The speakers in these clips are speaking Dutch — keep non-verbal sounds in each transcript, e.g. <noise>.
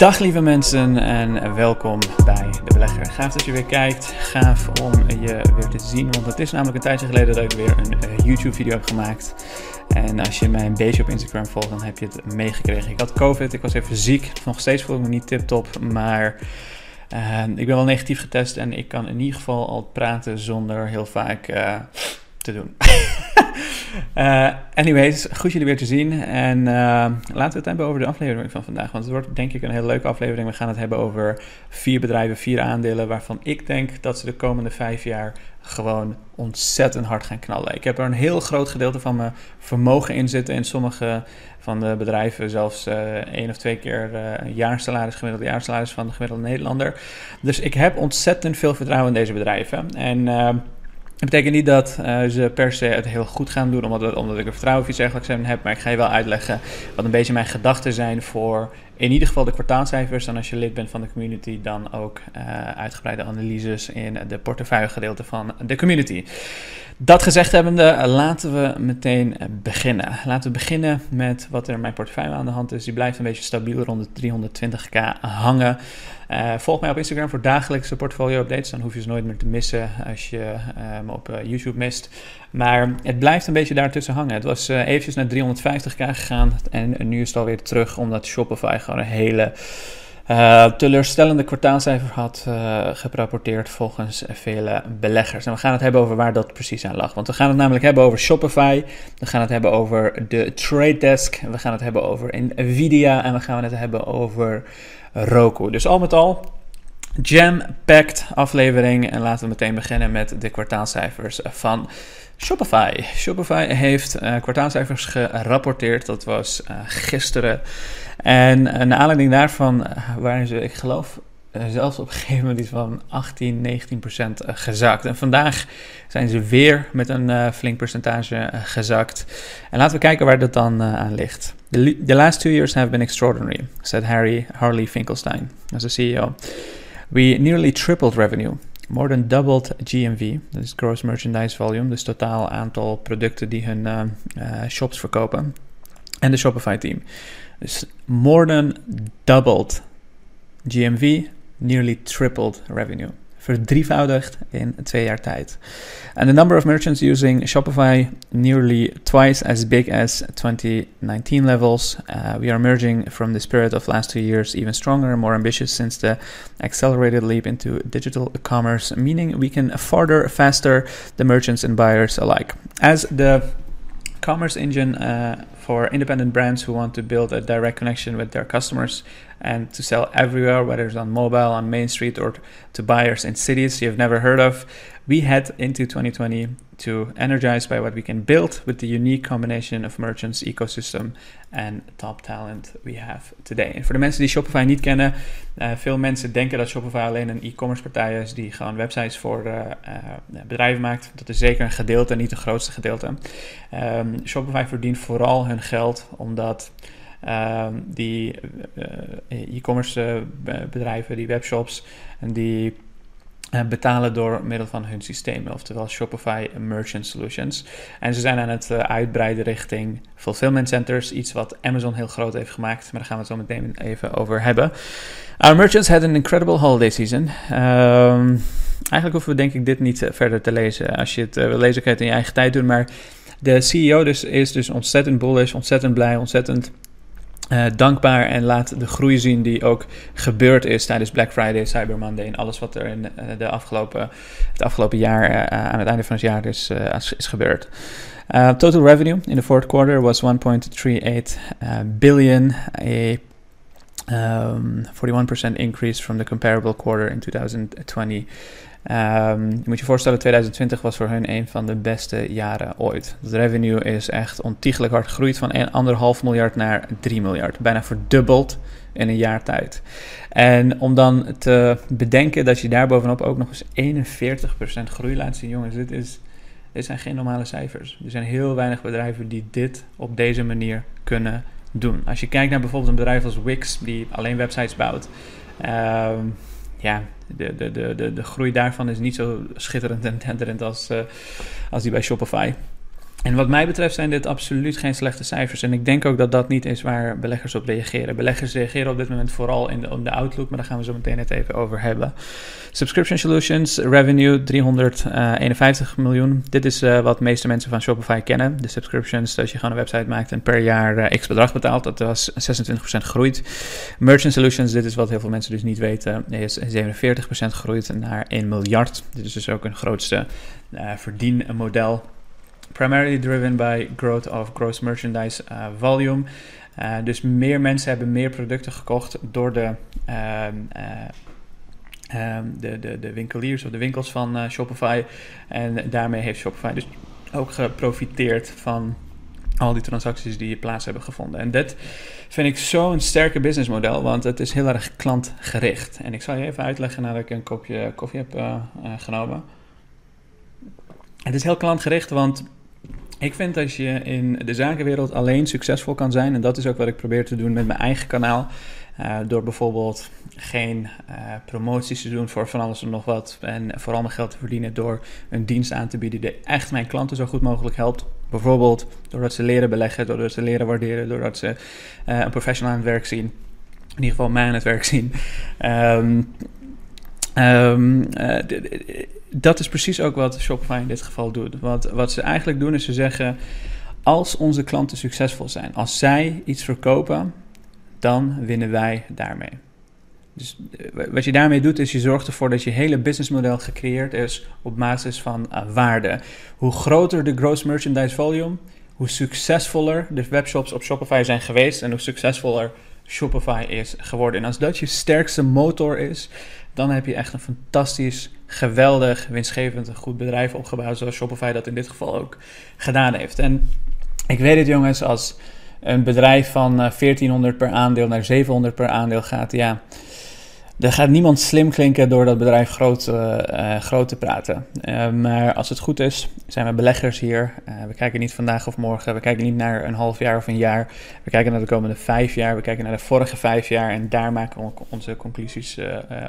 Dag lieve mensen en welkom bij De Belegger. Gaaf dat je weer kijkt, gaaf om je weer te zien, want het is namelijk een tijdje geleden dat ik weer een uh, YouTube video heb gemaakt. En als je mij een op Instagram volgt, dan heb je het meegekregen. Ik had COVID, ik was even ziek, nog steeds voel ik me niet tip top, maar uh, ik ben wel negatief getest en ik kan in ieder geval al praten zonder heel vaak... Uh, te doen. uh, <laughs> anyways, goed jullie weer te zien. En uh, laten we het hebben over de aflevering van vandaag. Want het wordt denk ik een hele leuke aflevering. We gaan het hebben over vier bedrijven, vier aandelen. Waarvan ik denk dat ze de komende vijf jaar gewoon ontzettend hard gaan knallen. Ik heb er een heel groot gedeelte van mijn vermogen in zitten. In sommige van de bedrijven zelfs uh, één of twee keer uh, jaarsalaris, gemiddelde jaarsalaris van de gemiddelde Nederlander. Dus ik heb ontzettend veel vertrouwen in deze bedrijven. En dat betekent niet dat uh, ze per se het heel goed gaan doen, omdat, omdat ik er vertrouwen of iets dergelijks heb. Maar ik ga je wel uitleggen wat een beetje mijn gedachten zijn voor in ieder geval de kwartaalcijfers. En als je lid bent van de community, dan ook uh, uitgebreide analyses in de portefeuillegedeelte van de community. Dat gezegd hebbende, laten we meteen beginnen. Laten we beginnen met wat er in mijn portefeuille aan de hand is. Die blijft een beetje stabiel rond de 320k hangen. Uh, volg mij op Instagram voor dagelijkse portfolio-updates. Dan hoef je ze nooit meer te missen als je uh, me op YouTube mist. Maar het blijft een beetje daartussen hangen. Het was eventjes naar 350k gegaan. En nu is het alweer terug, omdat Shopify gewoon een hele uh, teleurstellende kwartaalcijfer had uh, gerapporteerd volgens vele beleggers. En we gaan het hebben over waar dat precies aan lag. Want we gaan het namelijk hebben over Shopify, we gaan het hebben over de Trade Desk, we gaan het hebben over Nvidia en we gaan het hebben over Roku. Dus al met al jam-packed aflevering. En laten we meteen beginnen met de kwartaalcijfers van Shopify. Shopify heeft uh, kwartaalcijfers gerapporteerd. Dat was uh, gisteren. En uh, naar aanleiding daarvan waren ze, ik geloof, zelfs op een gegeven moment iets van 18, 19 procent gezakt. En vandaag zijn ze weer met een flink percentage gezakt. En laten we kijken waar dat dan aan ligt. The, last two years have been extraordinary, said Harry Harley Finkelstein as the CEO. We nearly tripled revenue. more than doubled GMV, dus gross merchandise volume, dus totaal aantal producten die hun uh, uh, shops verkopen. En de Shopify team. Dus more than doubled GMV, nearly tripled revenue. Verdrievoudigd in twee jaar tijd. And the number of merchants using Shopify nearly twice as big as 2019 levels. Uh, we are emerging from the spirit of last two years even stronger more ambitious since the accelerated leap into digital commerce, meaning we can further faster the merchants and buyers alike. As the commerce engine uh, for independent brands who want to build a direct connection with their customers and to sell everywhere, whether it's on mobile, on Main Street, or to buyers in cities you've never heard of. We head into 2020 to energized by what we can build with the unique combination of merchants, ecosystem en top talent we have today. Voor de mensen die Shopify niet kennen, uh, veel mensen denken dat Shopify alleen een e-commerce partij is die gewoon websites voor uh, uh, bedrijven maakt. Dat is zeker een gedeelte, niet het grootste gedeelte. Um, Shopify verdient vooral hun geld omdat die e-commerce bedrijven, die webshops die uh, betalen door middel van hun systemen, oftewel Shopify Merchant Solutions. En ze zijn aan het uitbreiden richting fulfillment centers, iets wat Amazon heel groot heeft gemaakt, maar daar gaan we het zo meteen even over hebben. Our merchants had an incredible holiday season. Um, eigenlijk hoeven we denk ik dit niet verder te lezen. Als je het wil lezen, kan je het in je eigen tijd doen, maar de CEO dus, is dus ontzettend bullish, ontzettend blij, ontzettend uh, dankbaar en laat de groei zien die ook gebeurd is tijdens Black Friday, Cyber Monday en alles wat er in uh, de afgelopen, het afgelopen jaar uh, aan het einde van het jaar is, is gebeurd. total revenue in the fourth quarter was 1.38 billion, a um, 41% increase from the comparable quarter in 2020. Um, je moet je voorstellen, 2020 was voor hun een van de beste jaren ooit. De revenue is echt ontiegelijk hard gegroeid van 1,5 miljard naar 3 miljard. Bijna verdubbeld in een jaar tijd. En om dan te bedenken dat je daar bovenop ook nog eens 41% groei laat zien, jongens, dit, is, dit zijn geen normale cijfers. Er zijn heel weinig bedrijven die dit op deze manier kunnen doen. Als je kijkt naar bijvoorbeeld een bedrijf als Wix, die alleen websites bouwt. Um, ja, de, de, de, de, groei daarvan is niet zo schitterend en tenderend als, uh, als die bij Shopify. En wat mij betreft zijn dit absoluut geen slechte cijfers. En ik denk ook dat dat niet is waar beleggers op reageren. Beleggers reageren op dit moment vooral in de, in de outlook, maar daar gaan we zo meteen het even over hebben. Subscription Solutions, revenue 351 miljoen. Dit is uh, wat de meeste mensen van Shopify kennen. De subscriptions, als je gewoon een website maakt en per jaar uh, x bedrag betaalt, dat was 26% groeit. Merchant Solutions, dit is wat heel veel mensen dus niet weten, is 47% gegroeid naar 1 miljard. Dit is dus ook een grootste uh, verdienmodel primarily driven by growth of gross merchandise uh, volume. Uh, dus meer mensen hebben meer producten gekocht door de, uh, de, de, de winkeliers of de winkels van uh, Shopify. En daarmee heeft Shopify dus ook geprofiteerd van al die transacties die plaats hebben gevonden. En dat vind ik zo'n sterke businessmodel, want het is heel erg klantgericht. En ik zal je even uitleggen nadat ik een kopje koffie heb uh, genomen. Het is heel klantgericht, want ik vind dat je in de zakenwereld alleen succesvol kan zijn. En dat is ook wat ik probeer te doen met mijn eigen kanaal. Uh, door bijvoorbeeld geen uh, promoties te doen voor van alles en nog wat. En vooral mijn geld te verdienen door een dienst aan te bieden die echt mijn klanten zo goed mogelijk helpt. Bijvoorbeeld doordat ze leren beleggen, doordat ze leren waarderen, doordat ze uh, een professional aan het werk zien. In ieder geval mij aan het werk zien. Um, um, dat is precies ook wat Shopify in dit geval doet. Wat, wat ze eigenlijk doen is ze zeggen: als onze klanten succesvol zijn, als zij iets verkopen, dan winnen wij daarmee. Dus eh, wat je daarmee doet, is je zorgt ervoor dat je hele businessmodel gecreëerd is op basis van uh, waarde. Hoe groter de gross merchandise volume, hoe succesvoller de webshops op Shopify zijn geweest en hoe succesvoller Shopify is geworden. En als dat je sterkste motor is, dan heb je echt een fantastisch, geweldig, winstgevend, een goed bedrijf opgebouwd, zoals Shopify dat in dit geval ook gedaan heeft. En ik weet het jongens, als een bedrijf van 1400 eh, per aandeel naar 700 per aandeel gaat, ja, er gaat niemand slim klinken door dat bedrijf groot, uh, te praten. Uh, maar als het goed is, zijn we beleggers hier. we kijken niet vandaag of morgen. We kijken niet naar een half jaar of een jaar. We kijken naar de komende vijf jaar. We kijken naar de vorige vijf jaar. En daar maken we onze conclusies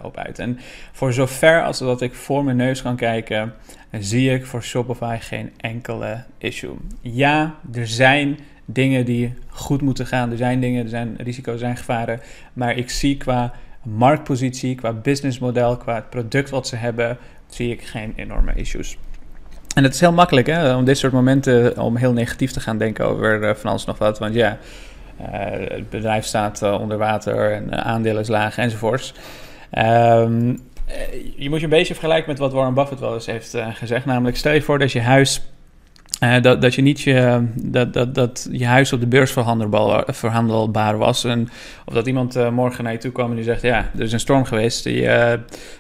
op uit. En voor zover als dat ik voor mijn neus kan kijken, zie ik voor Shopify geen enkele issue. Ja, er zijn dingen die goed moeten gaan. Er zijn dingen, er zijn risico's, er zijn gevaren. Maar ik zie qua marktpositie, qua businessmodel, qua het product wat ze hebben, zie ik geen enorme issues. En het is heel makkelijk hè, om dit soort momenten om heel negatief te gaan denken over uh, van alles nog wat. Want ja, uh, het bedrijf staat onder water en aandelen is laag enzovoorts. Um, je moet je een beetje vergelijken met wat Warren Buffett wel eens heeft gezegd. Namelijk, stel je voor dat je huis uh, dat, dat je niet je, dat, dat, dat je huis op de beurs verhandelbaar was. En, of dat iemand uh, morgen naar je toe kwam en die zegt: Ja, er is een storm geweest. Je uh,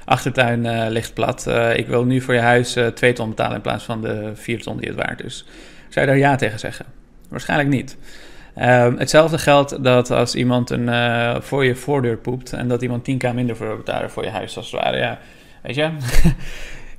achtertuin ligt plat. ik wil nu voor je huis 2 ton betalen in plaats van de 4 ton die het waard is. Zou je daar ja tegen zeggen? Waarschijnlijk niet. Ehm, hetzelfde geldt dat als iemand een, voor je voordeur poept en dat iemand 10k minder voor betalen voor je huis, als het ware. Ja, weet je. <laughs>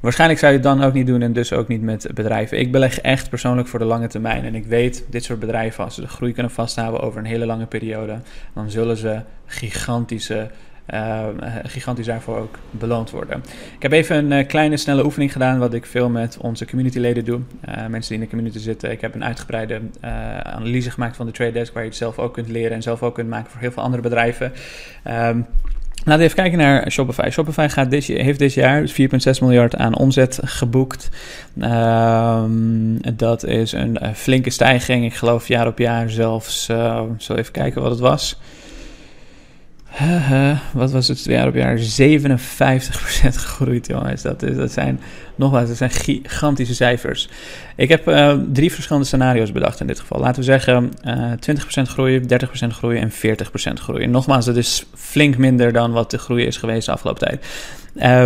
Waarschijnlijk zou je het dan ook niet doen en dus ook niet met bedrijven. Ik beleg echt persoonlijk voor de lange termijn. En ik weet, dit soort bedrijven, als ze de groei kunnen vasthouden over een hele lange periode, dan zullen ze gigantische uh, gigantisch daarvoor ook beloond worden. Ik heb even een uh, kleine snelle oefening gedaan, wat ik veel met onze communityleden doe. Uh, mensen die in de community zitten. Ik heb een uitgebreide analyse gemaakt van de Trade Desk, waar je het zelf ook kunt leren en zelf ook kunt maken voor heel veel andere bedrijven. Um, Laten we even kijken naar Shopify. Shopify gaat dit, heeft dit jaar 4,6 miljard aan omzet geboekt. Um, dat is een, flinke stijging. Ik geloof jaar op jaar zelfs. Uh, zal even kijken wat het was. Wat was het jaar op jaar? 57% <laughs> gegroeid, jongens. Dat, is, dat zijn nogmaals, dat zijn gigantische cijfers. Ik heb uh, drie verschillende scenario's bedacht in dit geval. Laten we zeggen uh, 20% groei, 30% groei en 40% groei. En nogmaals, dat is flink minder dan wat de groei is geweest de afgelopen tijd.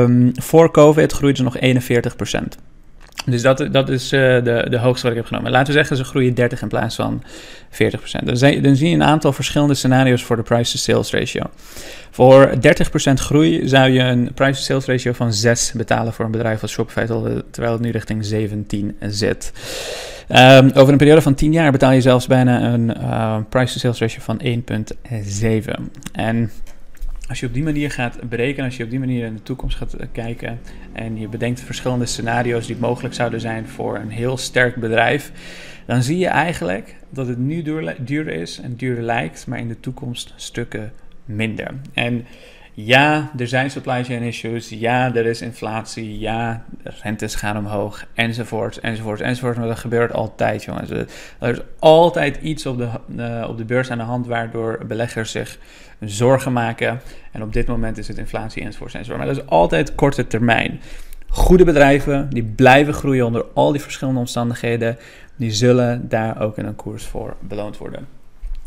Um, voor COVID groeide ze nog 41%. Dus dat, dat is uh, de, de hoogste wat ik heb genomen. Laten we zeggen, ze groeien 30 in plaats van 40%. Dan, dan zie je een aantal verschillende scenario's voor de price-to-sales ratio. Voor 30% groei zou je een price-to-sales ratio van 6 betalen voor een bedrijf als Shopify, terwijl het nu richting 17 zit. Um, over een periode van 10 jaar betaal je zelfs bijna een uh, price-to-sales ratio van 1,7. En als je op die manier gaat berekenen, als je op die manier in de toekomst gaat kijken en je bedenkt verschillende scenario's die mogelijk zouden zijn voor een heel sterk bedrijf, dan zie je eigenlijk dat het nu duur, is en duurder lijkt, maar in de toekomst stukken minder. En ja, er zijn supply chain issues. Ja, er is inflatie. Ja, rentes gaan omhoog. Enzovoort, enzovoort, enzovoort. Maar dat gebeurt altijd, jongens. Er is altijd iets op de, uh, op de beurs aan de hand waardoor beleggers zich zorgen maken. En op dit moment is het inflatie, enzovoort. Maar dat is altijd korte termijn. Goede bedrijven die blijven groeien onder al die verschillende omstandigheden, die zullen daar ook in een koers voor beloond worden.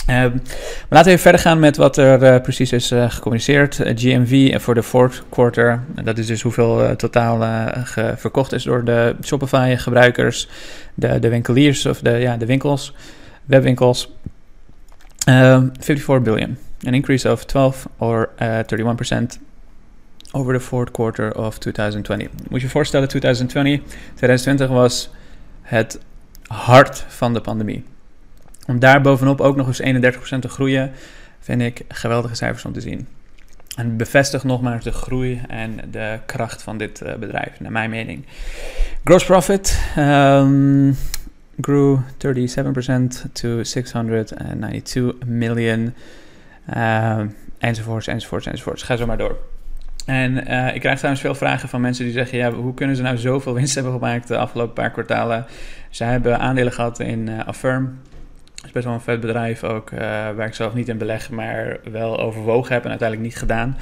Ehm, maar laten we even verder gaan met wat er uh, precies is uh, gecommuniceerd. Uh, GMV voor de fourth quarter, dat is dus hoeveel totaal verkocht is door de Shopify gebruikers, de, de winkeliers of de, ja, de winkels, webwinkels. 54 ehm, billion, an increase of 12 or 31% over the fourth quarter of 2020. Moet je je voorstellen, 2020, 2020 was het hart van de pandemie. Om daar bovenop ook nog eens 31% te groeien, vind ik geweldige cijfers om te zien. En bevestigt nogmaals de groei en de kracht van dit uh, bedrijf, naar mijn mening. Gross profit um, grew 37% to 692 million. Uh, enzovoorts, enzovoorts, enzovoorts. Ga zo maar door. En uh, ik krijg trouwens veel vragen van mensen die zeggen: ja, hoe kunnen ze nou zoveel winst hebben gemaakt de afgelopen paar kwartalen? Ze hebben aandelen gehad in uh, Affirm, is best wel een vet bedrijf ook, waar ik zelf niet in beleg, maar wel overwogen heb en uiteindelijk niet gedaan.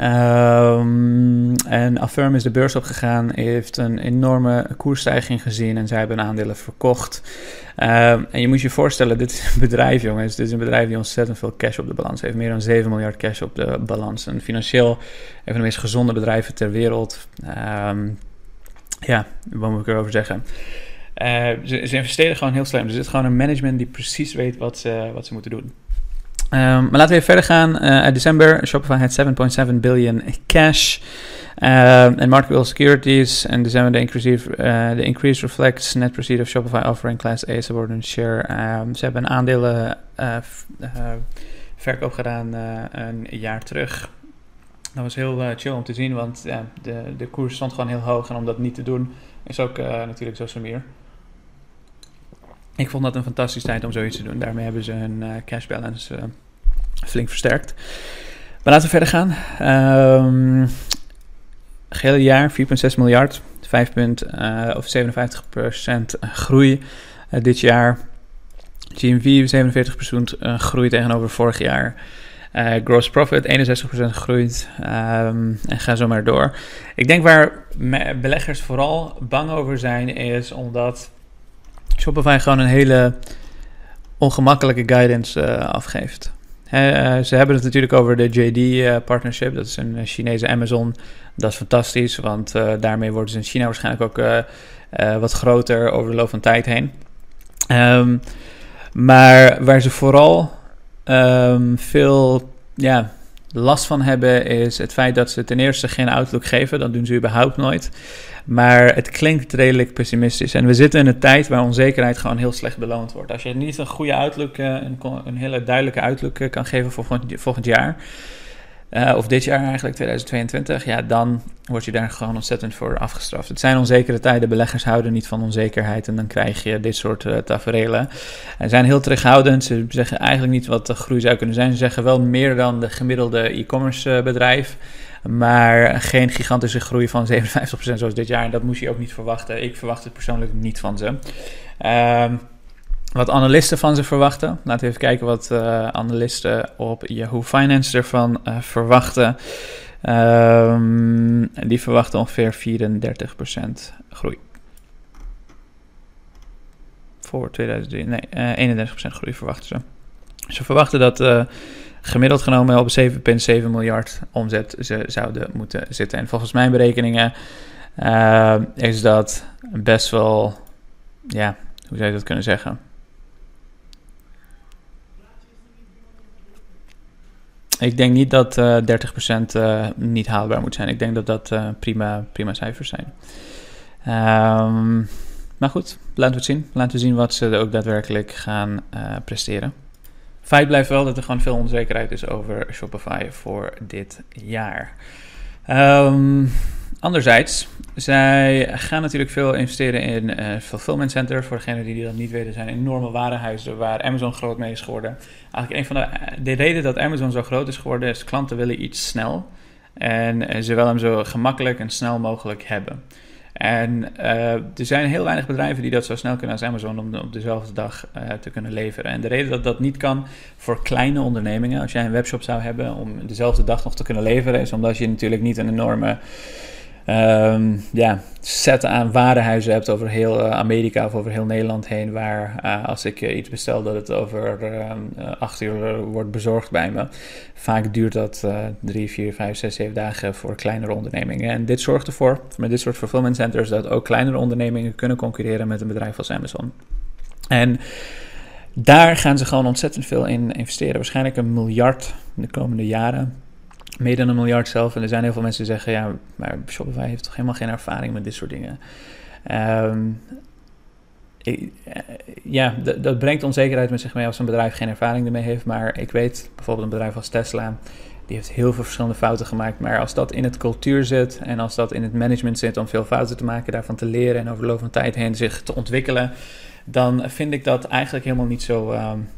Um, en Affirm is de beurs opgegaan, heeft een enorme koersstijging gezien en zij hebben aandelen verkocht. Um, en je moet je voorstellen, dit is een bedrijf, jongens. Dit is een bedrijf die ontzettend veel cash op de balans heeft. Meer dan 7 miljard cash op de balans. En financieel een van de meest gezonde bedrijven ter wereld. Um, ja, wat moet ik erover zeggen? Uh, ze, ze, investeren gewoon heel slim. Er zit gewoon een management die precies weet wat ze, wat ze moeten doen. Um, maar laten we even verder gaan. Uh, uit december, Shopify had 7.7 billion cash. Um, en marketable securities. En december, the increase, uh, the increase reflects net proceed of Shopify offering Class A subordinate share. Um, ze hebben aandelen verkoop gedaan een jaar terug. Dat was heel chill om te zien, want de, de koers stond gewoon heel hoog. En om dat niet te doen, is ook natuurlijk zo meer. Ik vond dat een fantastische tijd om zoiets te doen. Daarmee hebben ze hun uh, cash balance uh, flink versterkt. Maar laten we verder gaan. Um, jaar 4,6 miljard, 5, uh, of 57% groei dit jaar. GMV 47% groei tegenover vorig jaar. Uh, gross profit 61% gegroeid um, en ga zo maar door. Ik denk waar beleggers vooral bang over zijn is omdat Shopify gewoon een hele ongemakkelijke guidance uh, afgeeft. uh, ze hebben het natuurlijk over de JD-partnership. Eh, dat is een Chinese Amazon. Dat is fantastisch, want daarmee worden ze in China waarschijnlijk ook wat groter over de loop van tijd heen. Um, maar waar ze vooral um, veel ja, last van hebben, is het feit dat ze ten eerste geen outlook geven. Dat doen ze überhaupt nooit. Maar het klinkt redelijk pessimistisch. En we zitten in een tijd waar onzekerheid gewoon heel slecht beloond wordt. Als je niet een goede outlook, eh, een, een hele duidelijke outlook eh, kan geven voor volgend, jaar. Uh, of dit jaar eigenlijk, 2022, ja, dan word je daar gewoon ontzettend voor afgestraft. Het zijn onzekere tijden, beleggers houden niet van onzekerheid en dan krijg je dit soort uh, tafereelen. En zijn heel terughoudend, ze zeggen eigenlijk niet wat de groei zou kunnen zijn. Ze zeggen wel meer dan de gemiddelde e-commerce bedrijf. Maar geen gigantische groei van <laughs> 57% zoals dit jaar. En dat moest je ook niet verwachten. Ik verwacht het persoonlijk niet van ze. Um, wat analisten van ze verwachten. Laten we even kijken wat uh, analisten op Yahoo Finance ervan uh, verwachten. Um, die verwachten ongeveer 34% groei. Voor 2003. Nee, uh, eh, 31% groei verwachten ze. Ze verwachten dat gemiddeld genomen op 7,7 miljard omzet ze zouden moeten zitten. En volgens mijn berekeningen is dat best wel, ja, hoe zou je dat kunnen zeggen? Ik denk niet dat uh, 30% uh, niet haalbaar moet zijn. Ik denk dat dat uh, prima, prima cijfers zijn. Um, maar goed, laten we het zien. Laten we zien wat ze ook daadwerkelijk gaan presteren. Feit blijft wel dat er gewoon veel onzekerheid is over Shopify voor dit jaar. Um, anderzijds, zij gaan natuurlijk veel investeren in uh, fulfillment centers. Voor degenen die dat niet weten, zijn enorme warenhuizen waar Amazon groot mee is geworden. Eigenlijk een van de, de reden dat Amazon zo groot is geworden, is klanten willen iets snel. En eh, ze willen hem zo gemakkelijk en snel mogelijk hebben. En er zijn heel weinig bedrijven die dat zo snel kunnen als Amazon om op dezelfde dag te kunnen leveren. En de reden dat dat niet kan voor kleine ondernemingen, als jij een webshop zou hebben om dezelfde dag nog te kunnen leveren, is omdat je natuurlijk niet een enorme um, ja, set aan warenhuizen hebt over heel uh, Amerika of over heel Nederland heen. Waar uh, als ik uh, iets bestel dat het over acht uur wordt bezorgd bij me. Vaak duurt dat drie, vier, vijf, zes, zeven dagen voor kleinere ondernemingen. En dit zorgt ervoor, met dit soort fulfillment centers, dat ook kleinere ondernemingen kunnen concurreren met een bedrijf als Amazon. En daar gaan ze gewoon ontzettend veel in investeren. Waarschijnlijk een miljard de komende jaren meer dan een miljard zelf. En er zijn heel veel mensen die zeggen, ja, maar Shopify heeft toch helemaal geen ervaring met dit soort dingen. Ik, eh, ja, dat brengt onzekerheid met zich mee als een bedrijf geen ervaring ermee heeft. Maar ik weet bijvoorbeeld een bedrijf als Tesla, die heeft heel veel verschillende fouten gemaakt. Maar als dat in het cultuur zit en als dat in het management zit om veel fouten te maken, daarvan te leren en over de loop van tijd heen zich te ontwikkelen, dan vind ik dat eigenlijk helemaal niet zo. Um,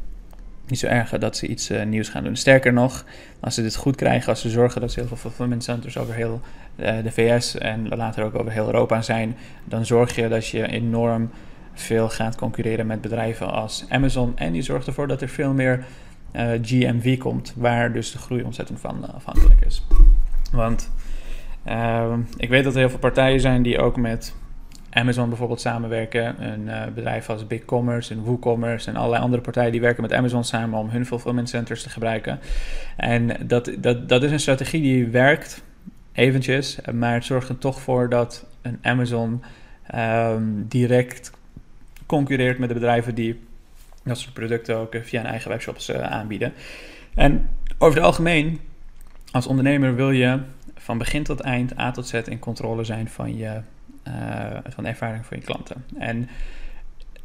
niet zo erg dat ze iets uh, nieuws gaan doen. Sterker nog, als ze dit goed krijgen, als ze zorgen dat ze heel veel fulfillment centers over heel uh, de VS en later ook over heel Europa zijn, dan zorg je dat je enorm veel gaat concurreren met bedrijven als Amazon. En je zorgt ervoor dat er veel meer uh, GMV komt, waar dus de groei ontzettend van afhankelijk is. Want ehm, ik weet dat er heel veel partijen zijn die ook met Amazon bijvoorbeeld samenwerken. Een uh, bedrijf als BigCommerce en WooCommerce en allerlei andere partijen die werken met Amazon samen om hun fulfillment centers te gebruiken. En dat, dat, dat is een strategie die werkt eventjes, maar het zorgt er toch voor dat een Amazon um, direct concurreert met de bedrijven die dat soort producten ook via een eigen webshops uh, aanbieden. En over het algemeen, als ondernemer wil je van begin tot eind, A tot Z in controle zijn van je van de ervaring van je klanten. En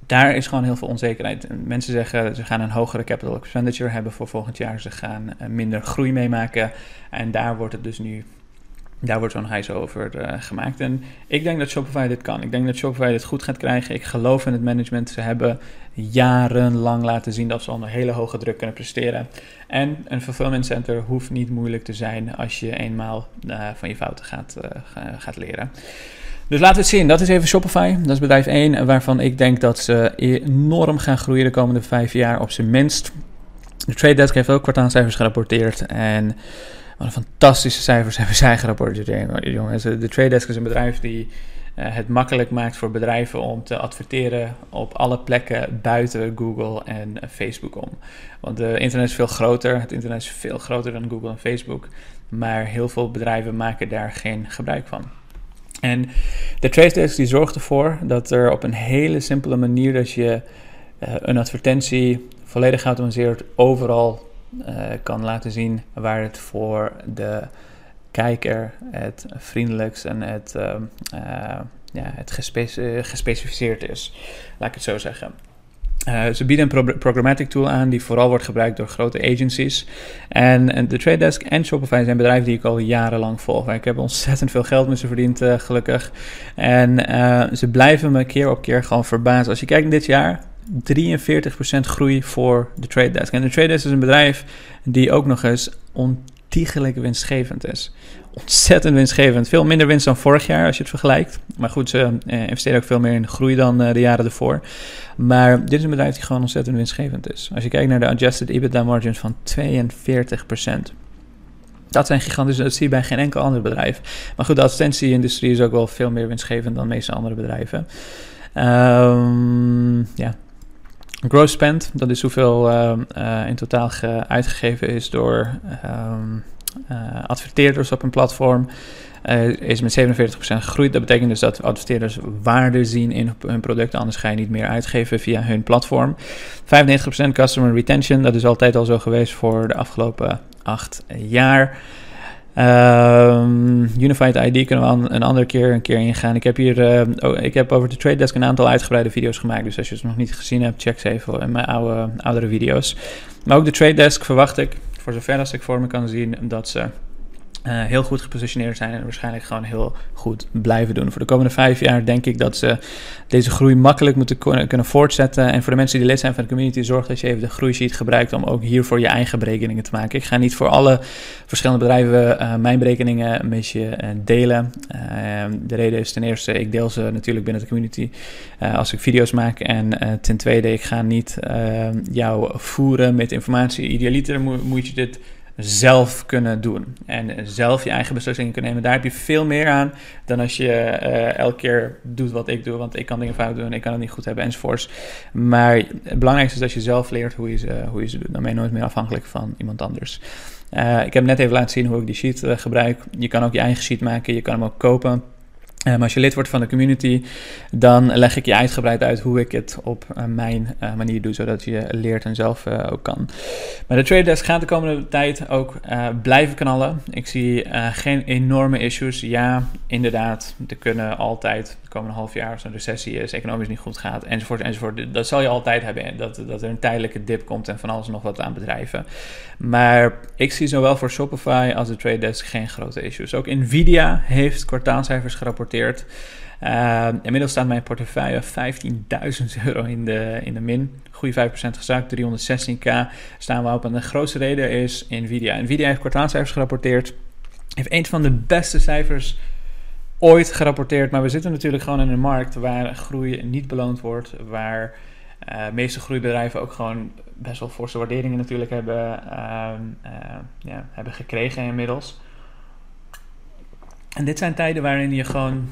daar is gewoon heel veel onzekerheid. En mensen zeggen ze gaan een hogere capital expenditure hebben voor volgend jaar. Ze gaan uh, minder groei meemaken. En daar wordt het dus nu. Daar wordt zo'n hijs over uh, gemaakt. En ik denk dat Shopify dit kan. Ik denk dat Shopify dit goed gaat krijgen. Ik geloof in het management. Ze hebben jarenlang laten zien dat ze onder hele hoge druk kunnen presteren. En een fulfillment center hoeft niet moeilijk te zijn als je eenmaal van je fouten gaat, gaat leren. Dus laten we het zien. Dat is even Shopify. Dat is bedrijf 1, waarvan ik denk dat ze enorm gaan groeien de komende vijf jaar op zijn minst. De Trade Desk heeft ook kwartaalcijfers gerapporteerd. En wat een fantastische cijfers <laughs> hebben zij gerapporteerd, jongens. De Trade Desk is een bedrijf die uh, het makkelijk maakt voor bedrijven om te adverteren op alle plekken buiten Google en Facebook om. Want de internet is veel groter. Het internet is veel groter dan Google en Facebook. Maar heel veel bedrijven maken daar geen gebruik van. En de Trace die zorgt ervoor dat er op een hele simpele manier dat je uh, een advertentie volledig geautomatiseerd overal uh, kan laten zien waar het voor de kijker het vriendelijkst en het, uh, ja, het gespe gespecificeerd is. Laat ik het zo zeggen. Uh, ze bieden een pro programmatic tool aan die vooral wordt gebruikt door grote agencies. En, de Trade Desk en Shopify zijn bedrijven die ik al jarenlang volg. Ik heb ontzettend veel geld met ze verdiend, uh, gelukkig. En uh, ze blijven me keer op keer gewoon verbazen. Als je kijkt dit jaar, 43% groei voor de Trade Desk. En de Trade Desk is een bedrijf die ook nog eens ontiegelijk winstgevend is ontzettend winstgevend. Veel minder winst dan vorig jaar als je het vergelijkt. Maar goed, ze eh, investeren ook veel meer in groei dan eh, de jaren ervoor. Maar dit is een bedrijf die gewoon ontzettend winstgevend is. Als je kijkt naar de adjusted EBITDA margins van 42%. Dat zijn gigantische, dat zie je bij geen enkel ander bedrijf. Maar goed, de advertentie-industrie is ook wel veel meer winstgevend dan de meeste andere bedrijven. Um, ja. Gross spend, dat is hoeveel uh, in totaal uitgegeven is door um, uh, adverteerders op een platform. Uh, is met 47% gegroeid. Dat betekent dus dat adverteerders waarde zien in hun producten, anders ga je niet meer uitgeven via hun platform. 95% customer retention, dat is altijd al zo geweest voor de afgelopen acht jaar. Um, Unified ID kunnen we een andere keer een keer ingaan. Ik heb hier oh, ik heb over de Trade Desk een aantal uitgebreide video's gemaakt. Dus als je het nog niet gezien hebt, check ze even in mijn oude, oudere video's. Maar ook de Trade Desk verwacht ik, voor zover als ik voor me kan zien, dat ze uh, heel goed gepositioneerd zijn en waarschijnlijk gewoon heel goed blijven doen. Voor de komende vijf jaar denk ik dat ze deze groei makkelijk moeten kunnen voortzetten. En voor de mensen die lid zijn van de community, zorg dat je even de groeisheet gebruikt om ook hiervoor je eigen berekeningen te maken. Ik ga niet voor alle verschillende bedrijven uh, mijn berekeningen met je uh, delen. de reden is ten eerste, ik deel ze natuurlijk binnen de community als ik video's maak. En ten tweede, ik ga niet jou voeren met informatie. Idealiter moet je dit zelf kunnen doen. En zelf je eigen beslissingen kunnen nemen. Daar heb je veel meer aan dan als je uh, elke keer doet wat ik doe. Want ik kan dingen fout doen, ik kan het niet goed hebben enzovoorts. Maar het belangrijkste is dat je zelf leert hoe je ze, hoe je ze doet. Dan ben je nooit meer afhankelijk van iemand anders. Uh, ik heb net even laten zien hoe ik die sheet uh, gebruik. Je kan ook je eigen sheet maken, je kan hem ook kopen. Ehm, als je lid wordt van de community, dan leg ik je uitgebreid uit hoe ik het op uh, mijn uh, manier doe, zodat je leert en zelf uh, ook kan. Maar de Trade Desk gaat de komende tijd ook blijven knallen. Ik zie geen enorme issues. Ja, inderdaad, er kunnen altijd de komende half jaar als een recessie is, economisch niet goed gaat, enzovoort, enzovoort. Dat zal je altijd hebben, dat, dat er een tijdelijke dip komt en van alles nog wat aan bedrijven. Maar ik zie zowel voor Shopify als de Trade Desk geen grote issues. Ook Nvidia heeft kwartaalcijfers gerapporteerd uh, inmiddels staat mijn portefeuille 15.000 euro in de, in de min. Goede 5% gezakt, 316k staan we op. En de grootste reden is Nvidia. Nvidia heeft kwartaalcijfers gerapporteerd. Heeft een van de beste cijfers ooit gerapporteerd. Maar we zitten natuurlijk gewoon in een markt waar groei niet beloond wordt. Waar uh, de meeste groeibedrijven ook gewoon best wel forse waarderingen natuurlijk hebben, uh, ja, hebben gekregen inmiddels. En dit zijn tijden waarin je gewoon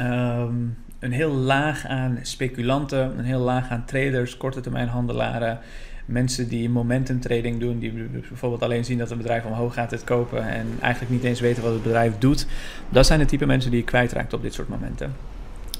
um, een heel laag aan speculanten, een heel laag aan traders, korte termijn handelaren, mensen die momentum trading doen, die bijvoorbeeld alleen zien dat een bedrijf omhoog gaat het kopen en eigenlijk niet eens weten wat het bedrijf doet. Dat zijn de type mensen die je kwijtraakt op dit soort momenten.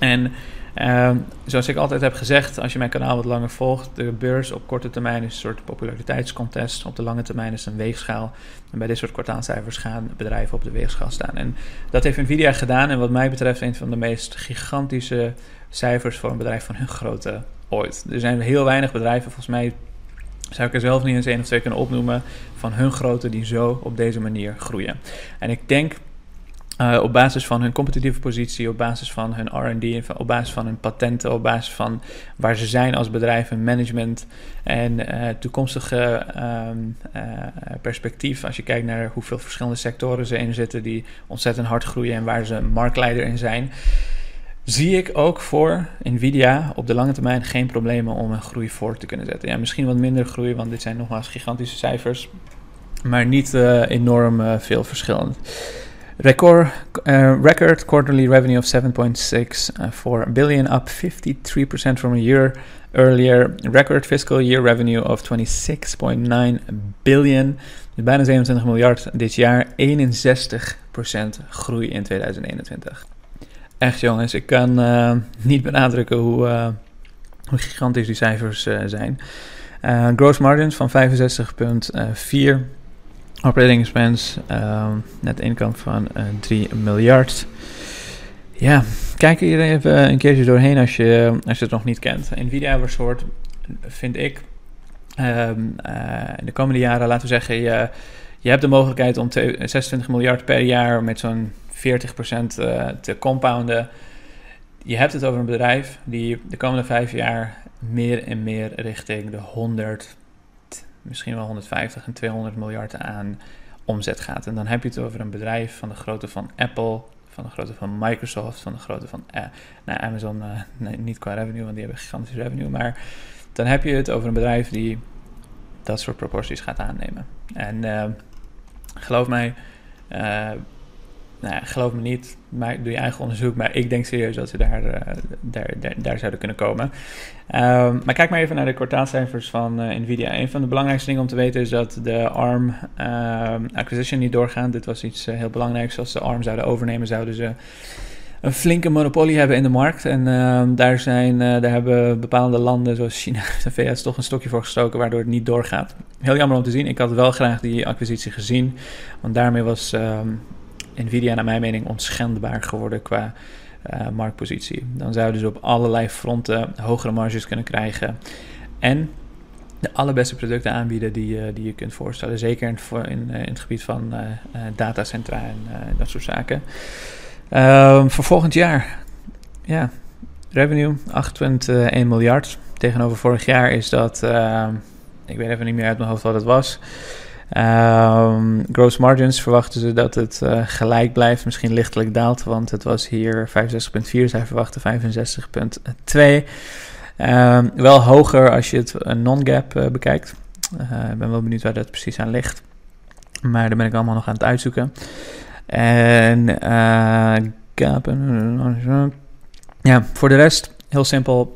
En uh, zoals ik altijd heb gezegd, als je mijn kanaal wat langer volgt, de beurs op korte termijn is een soort populariteitscontest. Op de lange termijn is een weegschaal. En bij dit soort kwartaalcijfers gaan bedrijven op de weegschaal staan. En dat heeft Nvidia gedaan. En wat mij betreft een van de meest gigantische cijfers voor een bedrijf van hun grootte ooit. Er zijn heel weinig bedrijven, volgens mij zou ik er zelf niet eens één of twee kunnen opnoemen, van hun grootte die zo op deze manier groeien. En ik denk uh, op basis van hun competitieve positie, op basis van hun RD, op basis van hun patenten, op basis van waar ze zijn als bedrijf, management en uh, toekomstige um, uh, perspectief. Als je kijkt naar hoeveel verschillende sectoren ze in zitten die ontzettend hard groeien en waar ze marktleider in zijn. Zie ik ook voor Nvidia op de lange termijn geen problemen om een groei voor te kunnen zetten. Ja, misschien wat minder groei, want dit zijn nogmaals gigantische cijfers, maar niet enorm veel verschillend. Record, uh, record quarterly revenue of 7.64 uh, billion, up 53% from a year earlier. Record fiscal year revenue of 26.9 billion. Dus bijna 27 miljard dit jaar. 61% groei in 2021. Echt jongens, ik kan uh, niet benadrukken hoe, hoe gigantisch die cijfers zijn. gross margins van 65,4 Operating expense, um, net income van uh, eh, 3 miljard. Ja, kijk hier even een keertje doorheen als je, als je het nog niet kent. Nvidia soort vind ik, um, uh, in de komende jaren, laten we zeggen, je, je hebt de mogelijkheid om 26 miljard per jaar met zo'n 40% uh, te compounden. Je hebt het over een bedrijf die de komende vijf jaar meer en meer richting de 100 misschien wel 150 en 200 miljard aan omzet gaat. En dan heb je het over een bedrijf van de grootte van Apple, van de grootte van Microsoft, van de grootte van uh, nou, Amazon, nee, niet qua revenue, want die hebben gigantische revenue, maar dan heb je het over een bedrijf die dat soort proporties gaat aannemen. En uh, geloof mij, nou geloof me niet, maar doe je eigen onderzoek. Maar ik denk serieus dat ze daar, uh, daar, daar, zouden kunnen komen. Um, maar kijk maar even naar de kwartaalcijfers van uh, Nvidia. Een van de belangrijkste dingen om te weten is dat de ARM uh, acquisition niet doorgaat. Dit was iets eh, heel belangrijks. Als de ARM zouden overnemen, zouden ze een flinke monopolie hebben in de markt. En ehm, daar, zijn, daar hebben bepaalde landen zoals China <laughs> en VS toch een stokje voor gestoken, waardoor het niet doorgaat. heel jammer om te zien. Ik had wel graag die acquisitie gezien. Want daarmee was ehm, Nvidia naar mijn mening onschendbaar geworden qua uh, marktpositie. Dan zouden ze op allerlei fronten hogere marges kunnen krijgen. En de allerbeste producten aanbieden die, die je kunt voorstellen. Zeker in, in, in het gebied van datacentra en dat soort zaken. Ehm, voor volgend jaar, ja, revenue 8,1 miljard. Tegenover vorig jaar is dat, ehm, ik weet even niet meer uit mijn hoofd wat het was. Um, gross margins verwachten ze dat het uh, gelijk blijft, misschien lichtelijk daalt, want het was hier 65,4, zij verwachten 65,2. Um, wel hoger als je het non-gap uh, bekijkt. Ik ben wel benieuwd waar dat precies aan ligt. Maar daar ben ik allemaal nog aan het uitzoeken. En gap. Ja, voor de rest, heel simpel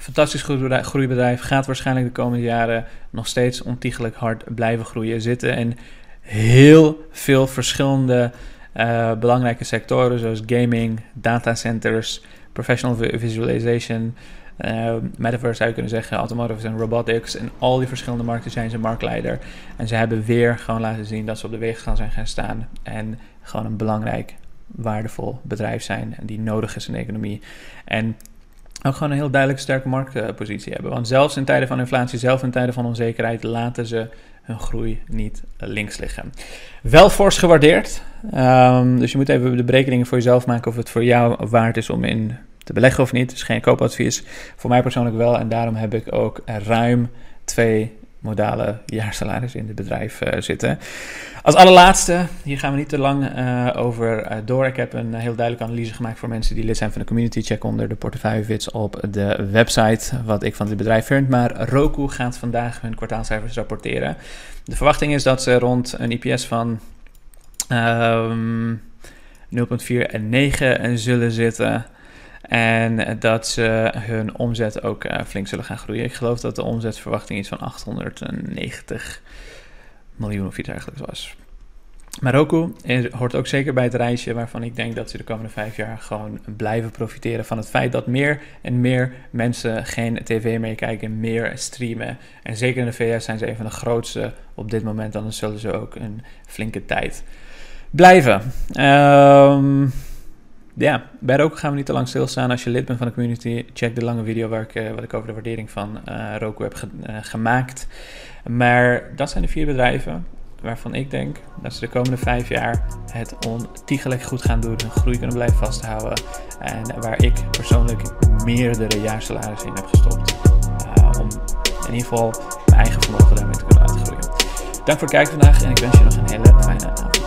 fantastisch groeibedrijf. Gaat waarschijnlijk de komende jaren nog steeds ontiegelijk hard blijven groeien. Zitten in heel veel verschillende uh, belangrijke sectoren, zoals gaming, datacenters, professional visualization. Uh, metaverse zou je kunnen zeggen, automotive en robotics. En al die verschillende markten zijn ze marktleider. En ze hebben weer gewoon laten zien dat ze op de weegschaal zijn gaan staan. En gewoon een belangrijk, waardevol bedrijf zijn. Die nodig is in de economie. En ook gewoon een heel duidelijk sterke marktpositie hebben. Want zelfs in tijden van inflatie, zelfs in tijden van onzekerheid, laten ze hun groei niet links liggen. Wel fors gewaardeerd. Um, dus je moet even de berekeningen voor jezelf maken of het voor jou waard is om in te beleggen of niet. Dus geen koopadvies. Voor mij persoonlijk wel. En daarom heb ik ook ruim twee modale jaarsalaris in het bedrijf uh, zitten. Als allerlaatste, hier gaan we niet te lang uh, over uh, door. Ik heb een heel duidelijke analyse gemaakt voor mensen die lid zijn van de community. Check onder de portefeuillewits op de website wat ik van dit bedrijf vind. Maar Roku gaat vandaag hun kwartaalcijfers rapporteren. De verwachting is dat ze rond een IPS van um, 0,4 en 9 zullen zitten. En dat ze hun omzet ook uh, flink zullen gaan groeien. Ik geloof dat de omzetverwachting iets van 890 miljoen of iets dergelijks was. Marokko hoort ook zeker bij het reisje waarvan ik denk dat ze de komende vijf jaar gewoon blijven profiteren van het feit dat meer en meer mensen geen tv meer kijken, meer streamen. En zeker in de VS zijn ze een van de grootste op dit moment, dan zullen ze ook een flinke tijd blijven. Um, ja, bij Roku gaan we niet te lang stilstaan. Als je lid bent van de community, check de lange video waar ik, uh, wat ik over de waardering van uh, Roku heb ge uh, gemaakt. Maar dat zijn de vier bedrijven waarvan ik denk dat ze de komende vijf jaar het ontiegelijk goed gaan doen, hun groei kunnen blijven vasthouden. En waar ik persoonlijk meerdere jaarsalarissen in heb gestopt. om in ieder geval mijn eigen vermogen daarmee te kunnen uitgroeien. Dank voor het kijken vandaag en ik wens je nog een hele fijne avond.